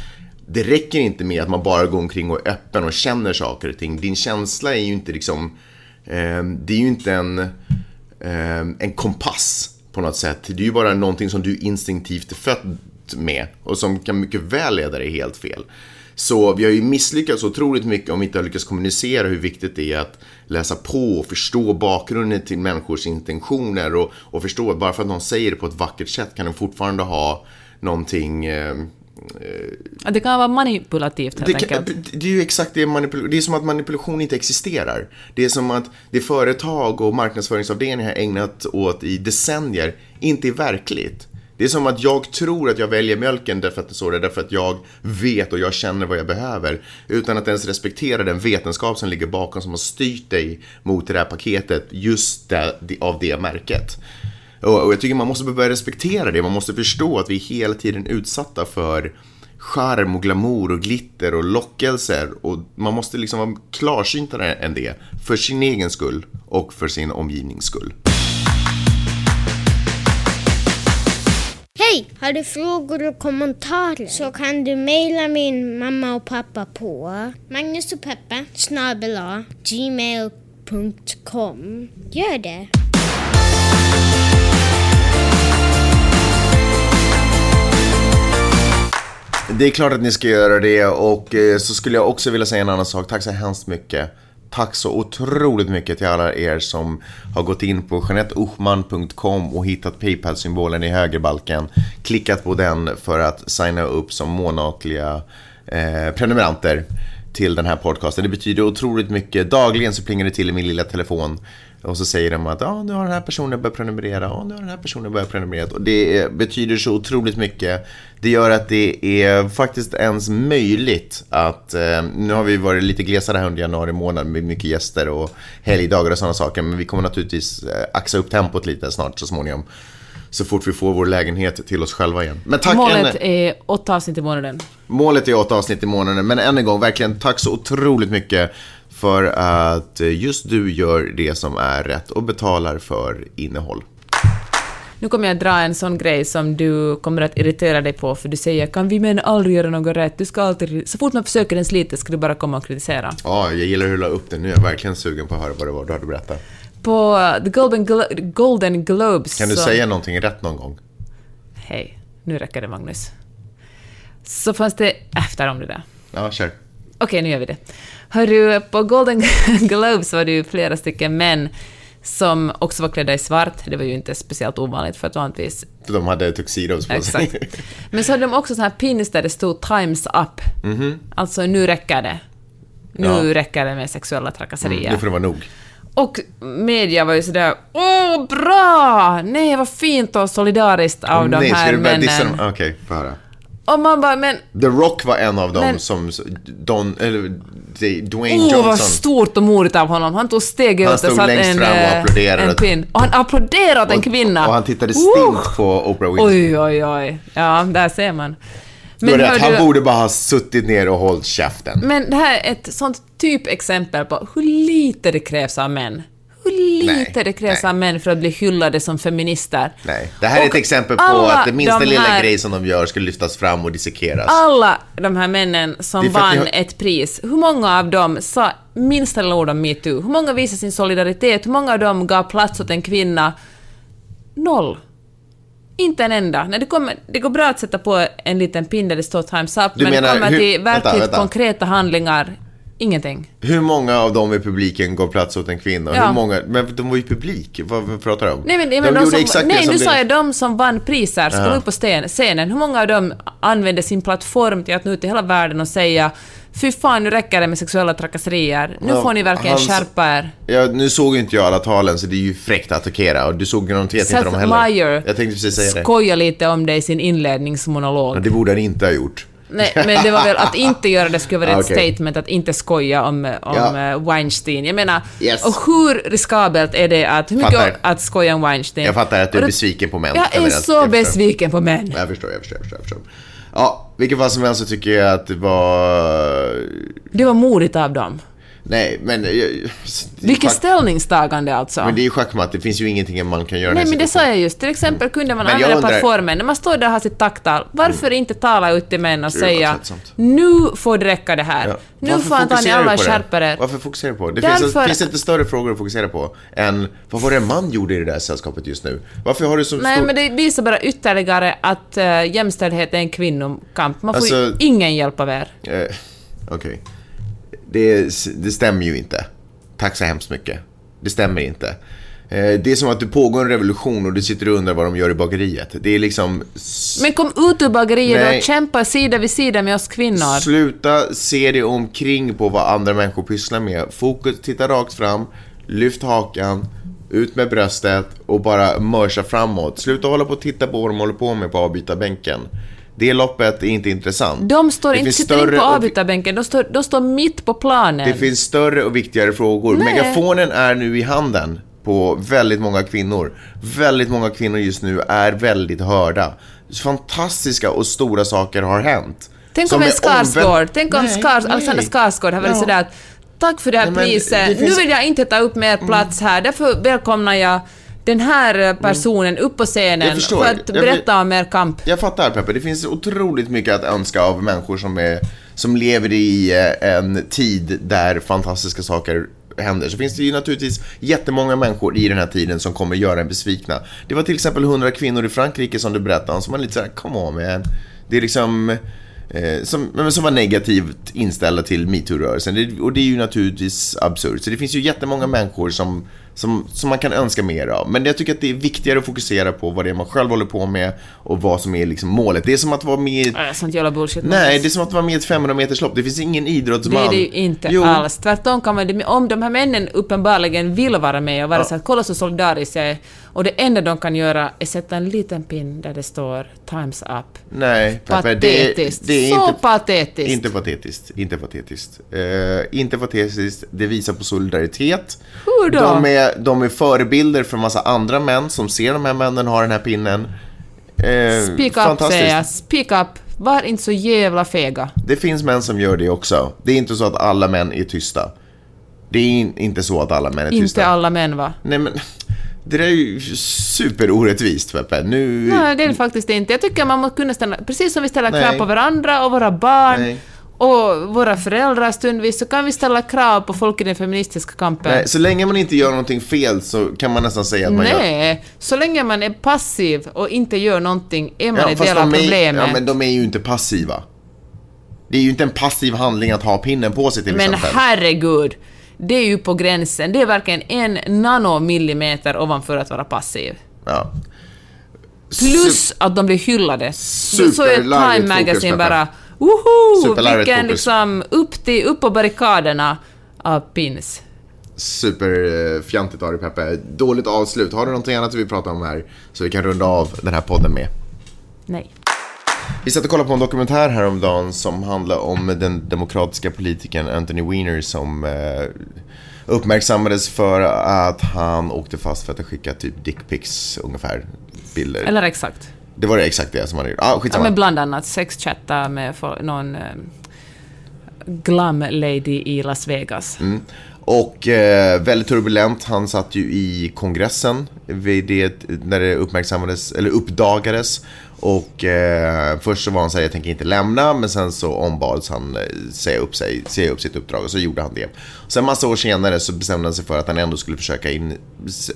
Det räcker inte med att man bara går omkring och är öppen och känner saker och ting. Din känsla är ju inte liksom, eh, det är ju inte en, eh, en kompass på något sätt. Det är ju bara någonting som du instinktivt är född med och som kan mycket väl leda dig helt fel. Så vi har ju misslyckats otroligt mycket om vi inte har lyckats kommunicera hur viktigt det är att läsa på och förstå bakgrunden till människors intentioner och, och förstå att bara för att någon säger det på ett vackert sätt kan den fortfarande ha någonting eh, det kan vara manipulativt helt det, kan, enkelt. det är ju exakt det manipulation, det är som att manipulation inte existerar. Det är som att det företag och marknadsföringsavdelningar har ägnat åt i decennier inte är verkligt. Det är som att jag tror att jag väljer mjölken därför att står det, därför att jag vet och jag känner vad jag behöver. Utan att ens respektera den vetenskap som ligger bakom som har styrt dig mot det här paketet just där, av det märket. Och, jag tycker man måste börja respektera det, man måste förstå att vi är hela tiden utsatta för charm och glamour och glitter och lockelser och man måste liksom vara klarsyntare än det för sin egen skull och för sin omgivnings skull. Hej! Har du frågor och kommentarer så kan du mejla min mamma och pappa på Magnus snabel gmail.com. Gör det! Det är klart att ni ska göra det och eh, så skulle jag också vilja säga en annan sak. Tack så hemskt mycket. Tack så otroligt mycket till alla er som har gått in på jeanetteochman.com och hittat Paypal-symbolen i högerbalken. Klickat på den för att signa upp som månatliga eh, prenumeranter till den här podcasten. Det betyder otroligt mycket. Dagligen så plingar det till i min lilla telefon. Och så säger de att ja, nu har den här personen börjat prenumerera, ja, nu har den här personen börjat prenumerera. Och det betyder så otroligt mycket. Det gör att det är faktiskt ens möjligt att, eh, nu har vi varit lite glesare här under januari månad med mycket gäster och helgdagar och sådana saker. Men vi kommer naturligtvis eh, axa upp tempot lite snart så småningom. Så fort vi får vår lägenhet till oss själva igen. Men tack Målet än- är åtta avsnitt i månaden. Målet är åtta avsnitt i månaden, men än en gång, verkligen tack så otroligt mycket för att just du gör det som är rätt och betalar för innehåll. Nu kommer jag dra en sån grej som du kommer att irritera dig på, för du säger kan vi män aldrig göra något rätt? Du ska alltid... Så fort man försöker ens lite ska du bara komma och kritisera. Ja, jag gillar hur du la upp det. Nu är jag verkligen sugen på att höra vad det var du hade berättat. På The Golden, Glo- Golden Globes Kan du så... säga någonting rätt någon gång? Hej, nu räcker det Magnus. Så fanns det... Efter om det där. Ja, kör. Okej, nu gör vi det. Hörru, på Golden Globes var det ju flera stycken män som också var klädda i svart. Det var ju inte speciellt ovanligt för att vanligtvis... De hade tuxedos på sig. Exakt. Men så hade de också såna här pins där det stod “Times up”. Alltså, nu räcker det. Nu. Ja. räcker det med sexuella trakasserier. Nu får det vara nog. Och media var ju sådär “Åh, bra! Nej, vad fint och solidariskt av de Nej, ska här du börja dissa männen”. dem? Okej, få höra. Och man bara “Men The Rock var en av dem Men- som... Don, eller, Dwayne Åh, vad Johnson. stort och modigt av honom. Han tog steget ut och satte en, eh, en pin. Och han applåderade åt en kvinna. Och han tittade stint på Oprah Winfrey. Oj, oj, oj. Ja, där ser man. Har rätt, han du- borde bara ha suttit ner och hållit käften. Men det här är ett sånt typexempel på hur lite det krävs av män. Hur lite Nej, det krävs nej. av män för att bli hyllade som feminister. Nej, det här är ett Och exempel på att det minsta de lilla här- grej som de gör ska lyftas fram och dissekeras. Alla de här männen som vann har- ett pris, hur många av dem sa minsta lilla ord om metoo? Hur många visade sin solidaritet? Hur många av dem gav plats åt en kvinna? Noll. Inte en enda. Nej, det, kommer, det går bra att sätta på en liten pin där det står Times Up, Du men menar det kommer hur- till vänta, verkligt vänta. konkreta handlingar, ingenting. Hur många av dem i publiken går plats åt en kvinna? Ja. Hur många? Men de var ju publik. Vad, pratar du om? Nej, men, de men de som, exakt nej det som nu sa jag de som vann priser, skulle upp på scenen. Hur många av dem använde sin plattform till att nå ut till hela världen och säga Fy fan, nu räcker det med sexuella trakasserier. Nu Ja, får ni verkligen hans- skärpa er. Ja, nu såg ju inte jag alla talen så det är ju fräckt att attackera och du såg garanterat inte Seth dem heller. Meyer Jag tänkte precis säga det. lite om det i sin inledningsmonolog. Ja, det borde han inte ha gjort. Nej, men det var väl att inte göra det skulle vara ett Ah, okej. statement att inte skoja om, om Ja. eh, Weinstein. Jag menar, Yes. och hur riskabelt är det att, hur mycket Fattar. att skoja om Weinstein? Jag fattar att du är det- besviken på män. Jag är så Jag besviken på män. Jag förstår, jag förstår, jag förstår. Jag förstår. Ja, vilket fall som helst så tycker jag att det var... Det var modigt av dem. Nej, men... det Vilket schack- ställningstagande alltså. Men det är ju schackmatt, det finns ju ingenting man kan göra Nej, men det sa jag just. Till exempel kunde man använda undrar- plattformen, när man står där och har sitt tacktal, varför inte tala ut till män och Det var säga nu får det räcka det här. Ja. Nu Varför får antagligen du alla det? skärpa er. Varför fokuserar du på det? Det Därför- finns, finns inte större frågor att fokusera på än vad var det en man gjorde i det där sällskapet just nu? Varför har du så Nej, stor... men det visar bara ytterligare att uh, jämställdhet är en kvinnokamp. Man får Alltså- ingen hjälp av er. Eh, Okej. Det, det stämmer ju inte. Tack så hemskt mycket. Det stämmer inte. Eh, det är som att det pågår en revolution och du sitter och undrar vad de gör i bageriet. Det är liksom... Men kom ut ur bageriet Nej. och kämpa sida vid sida med oss kvinnor. Sluta se dig omkring på vad andra människor pysslar med. Fokus, titta rakt fram, lyft hakan, ut med bröstet och bara mörsa framåt. Sluta hålla på och titta på vad de håller på med på avbytarbänken. Det loppet är inte intressant. De står Det inte, sitter inte större på och- avbytarbänken, de står, de står mitt på planen. Det finns större och viktigare frågor. Nej. Megafonen är nu i handen på väldigt många kvinnor. Väldigt många kvinnor just nu är väldigt hörda. Fantastiska och stora saker har hänt. Tänk om en Skarsgård, tänk om Skars. Alexander Skarsgård har varit Ja. sådär att tack för det här Nej, priset, det finns- nu vill jag inte ta upp mer plats här, därför välkomnar jag den här eh, personen upp på scenen för att berätta om er kamp. Jag fattar Peppe, det finns otroligt mycket att önska av människor som, är, som lever i eh, en tid där fantastiska saker händer. Så finns det ju naturligtvis jättemånga människor i den här tiden som kommer göra en besvikna. Det var till exempel 100 kvinnor i Frankrike som du berättade om, som var lite såhär, come on man. Det är liksom, eh, som, som var negativt inställda till metoo-rörelsen. Och det är ju naturligtvis absurt. Så det finns ju jättemånga människor som, som, som man kan önska mer av. Men jag tycker att det är viktigare att fokusera på vad det är man själv håller på med och vad som är liksom målet. Det är som att vara med i Äh, Sånt jävla bullshit. Nej, det är som att vara med i ett 500 meterslopp. Det finns ingen Det idrottsman. är det ju inte jo, alls. Tvärtom kan man, om de här männen uppenbarligen vill vara med och vara så att kolla så solidariska jag är, och det enda de kan göra är sätta en liten pin där det står “Time's up”. Nej, Peppe, det, är- Patetiskt. det är så inte, patetiskt. inte patetiskt. Inte patetiskt. Eh, inte patetiskt. Det visar på solidaritet. Hur då? De är, de är förebilder för massa andra män som ser de här männen ha den här pinnen. Eh, Speak up säger jag. Speak up. Var inte så jävla fega. Det finns män som gör det också. Det är inte så att alla män är tysta. Det är in, inte så att alla män är tysta. Inte alla män va? Nej men, det där är ju superorättvist Peppe. Nu... Nej, det är det faktiskt inte. Jag tycker man måste kunna ställa, precis som vi ställer Nej. krav på varandra och våra barn Nej. och våra föräldrar stundvis, så kan vi ställa krav på folk i den feministiska kampen. Nej, så länge man inte gör någonting fel så kan man nästan säga att man gör... Nej, så länge man är passiv och inte gör någonting är man en fast del av de är, problemet. ja, men de är ju inte passiva. Det är ju inte en passiv handling att ha pinnen på sig till Men exempel. herregud, det är ju på gränsen. Det är verkligen en nanomillimeter ovanför att vara passiv. Ja. Plus att de blir hyllade. Så är Time Magazine bara woho! Vilken liksom upp, till, upp på barrikaderna av pins. Superfjantigt av dig Peppe. Dåligt avslut. Har du någonting annat du vill prata om här så vi kan runda av den här podden med? Nej. Vi satt och kollade på en dokumentär häromdagen som handlar om den demokratiska politikern Anthony Weiner som eh, uppmärksammades för att han åkte fast för att ha skickat typ dickpics ungefär. Bilder. Eller exakt. Det var det exakt det som han gjorde. Ah, Ja, men bland annat sexchatta med någon eh, glam lady i Las Vegas. Mm. Och eh, väldigt turbulent. Han satt ju i kongressen vid det, när det uppmärksammades, eller uppdagades. Och eh, först så var han så här, jag tänker inte lämna, men sen så ombads han eh, säga upp, sig, säga upp sitt uppdrag och så gjorde han det. Sen massa år senare så bestämde han sig för att han ändå skulle försöka, in,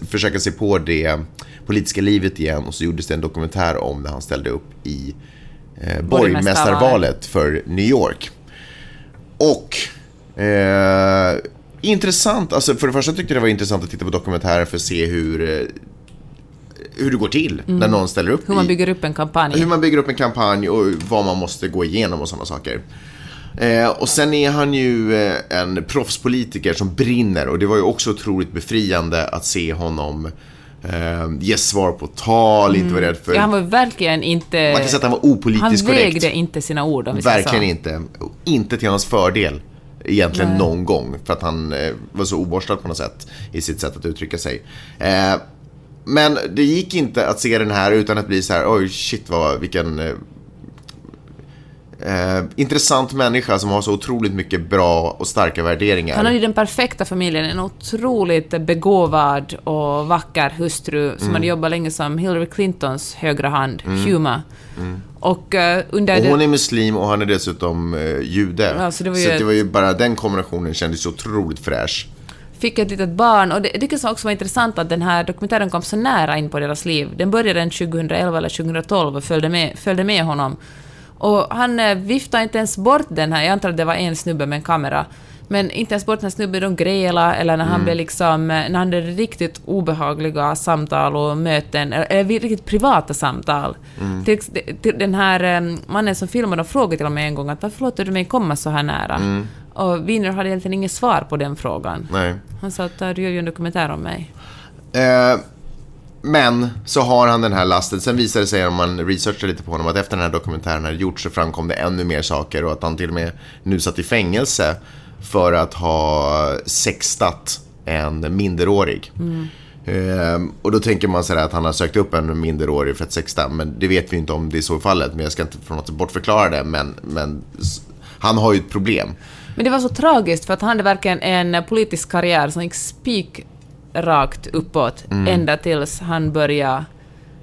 försöka se på det politiska livet igen och så gjordes det en dokumentär om när han ställde upp i eh, borgmästarvalet för New York. Och eh, intressant, alltså för det första tyckte jag det var intressant att titta på dokumentären för att se hur, eh, hur det går till när någon ställer upp Mm. Hur man bygger upp en kampanj. hur man bygger upp en kampanj och vad man måste gå igenom och sådana saker. Eh, och sen är han ju eh, en proffspolitiker som brinner och det var ju också otroligt befriande att se honom Eh, ge svar på tal, inte vara rädd för... Ja, han var verkligen inte... Man kan säga att han var opolitiskt Han korrekt. vägde inte sina ord om vi Verkligen inte. Inte till hans fördel. Egentligen någon gång. För att han eh, var så oborstad på något sätt. I sitt sätt att uttrycka sig. Eh, men det gick inte att se den här utan att bli så här, oj shit vad, vilken eh, eh, intressant människa som har så otroligt mycket bra och starka värderingar. Han hade ju den perfekta familjen, en otroligt begåvad och vacker hustru som Mm. hade jobbat länge som Hillary Clintons högra hand, Huma. Och eh, under... Mm. och det- hon är muslim och han är dessutom eh, jude. Ja, så det var så ju att det ett- var ju bara den kombinationen kändes otroligt fräsch. Fick ett litet barn. Och det det jag också var intressant att den här dokumentären kom så nära in på deras liv. Den började den 2011 eller 2012 och följde med, följde med honom. Och han eh, viftade inte ens bort den här, jag antar att det var en snubbe med en kamera, men inte ens bort den här snubben, de grela eller när han blev liksom, eh, när han hade riktigt obehagliga samtal och möten, eller, eller riktigt privata samtal. Till, till den här eh, mannen som filmade, de frågade till och med en gång att varför låter du mig komma så här nära? Och Wiener hade egentligen inget svar på den frågan. Nej. Han sa att "Ah, du gör ju en dokumentär om mig. Eh, men så har han den här lasten. Sen visade det sig om man researchade lite på honom att efter den här dokumentären hade gjorts så framkom det ännu mer saker och att han till och med nu satt i fängelse för att ha sextat en minderårig. Eh, och då tänker man sådär att han har sökt upp en minderårig för att sexta, men det vet vi inte om det är så i fallet. Men jag ska inte på något sätt bortförklara det, men, men han har ju ett problem. Men det var så tragiskt för att han hade verkligen en politisk karriär som gick spik rakt uppåt ända tills han började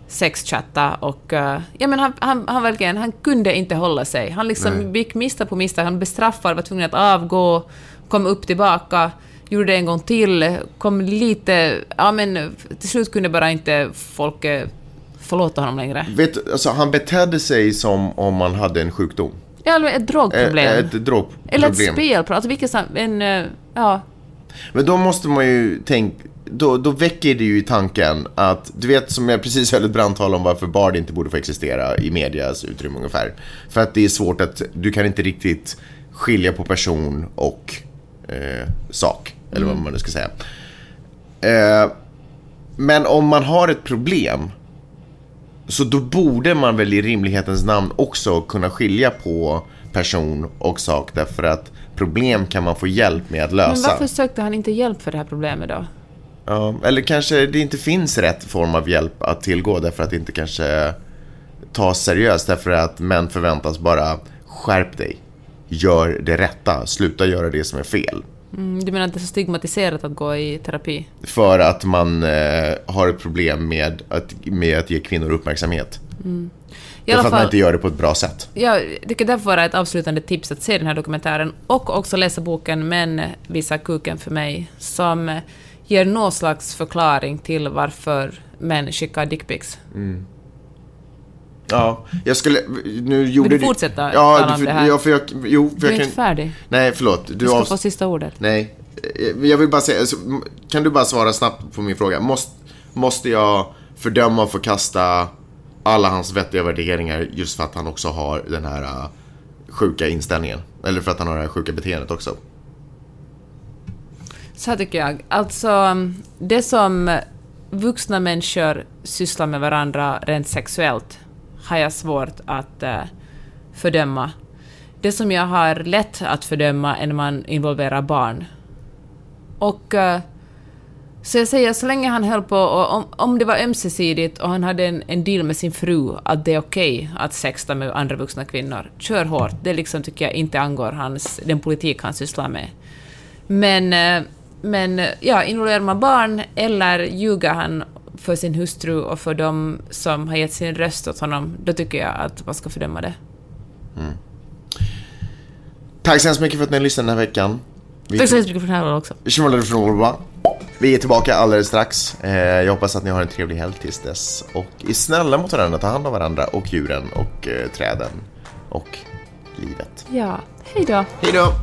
sexchatta och uh, ja men han, han, han verkligen, han kunde inte hålla sig. Han liksom gick misstag på misstag, han bestraffad, var tvungen att avgå, kom upp tillbaka, gjorde det en gång till, kom lite, ja men till slut kunde bara inte folk eh, förlåta honom längre. Vet, alltså, han betedde sig som om man hade en sjukdom. Ja, eller ett drogproblem. Eh, Ett drogproblem. eller ett spelproblem, alltså vilket som, en, eh, ja, Men då måste man ju tänka, då, då väcker det ju i tanken att, du vet som jag precis höll ett brandtal om varför Bard inte borde få existera i medias utrymme ungefär. För att det är svårt att, du kan inte riktigt skilja på person och eh, sak, eller vad man nu ska säga. Eh, men om man har ett problem, så då borde man väl i rimlighetens namn också kunna skilja på person och sak därför att problem kan man få hjälp med att lösa. Men varför sökte han inte hjälp för det här problemet då? Ja, eller kanske det inte finns rätt form av hjälp att tillgå därför att det inte kanske tas seriöst därför att män förväntas bara skärp dig. Gör det rätta, sluta göra det som är fel. Mm, du menar att det är så stigmatiserat att gå i terapi? För att man eh, har ett problem med att, med att ge kvinnor uppmärksamhet. I Därför alla att man fall, inte gör det på ett bra sätt. jag tycker därför vara ett avslutande tips att se den här dokumentären och också läsa boken Män visar kuken för mig, som ger någon slags förklaring till varför män skickar dickpics. Ja, jag skulle... Nu gjorde du fortsätta Ja, om för, ja, för jag... Jo, för Du är jag inte färdig. Nej, förlåt. Du, Du ska avs- få sista ordet. Nej, eh, jag vill bara säga, alltså, kan du bara svara snabbt på min fråga? Måste, måste jag fördöma och förkasta alla hans vettiga värderingar just för att han också har den här uh, sjuka inställningen? Eller för att han har det här sjuka beteendet också? Så här tycker jag. Alltså, det som vuxna människor sysslar med varandra rent sexuellt har jag svårt att eh, fördöma. Det som jag har lätt att fördöma är när man involverar barn. Och eh, så jag säger, så länge han höll på, och om, om det var ömsesidigt och han hade en, en deal med sin fru att det är okej att sexta med andra vuxna kvinnor, kör hårt. Det liksom tycker jag inte angår hans, den politik han sysslar med. Men, eh, men ja, involverar man barn eller ljuger han för sin hustru och för de som har gett sin röst åt honom, då tycker jag att man ska fördöma det. Tack så hemskt mycket för att ni lyssnade den här veckan. Vi, Tack så hemskt mycket för den här rollen också. vi är tillbaka alldeles strax. Eh, Jag hoppas att ni har en trevlig helg tills dess. Och är snälla mot varandra, ta hand om varandra och djuren och eh, träden och livet. Ja, hej då. Hej då!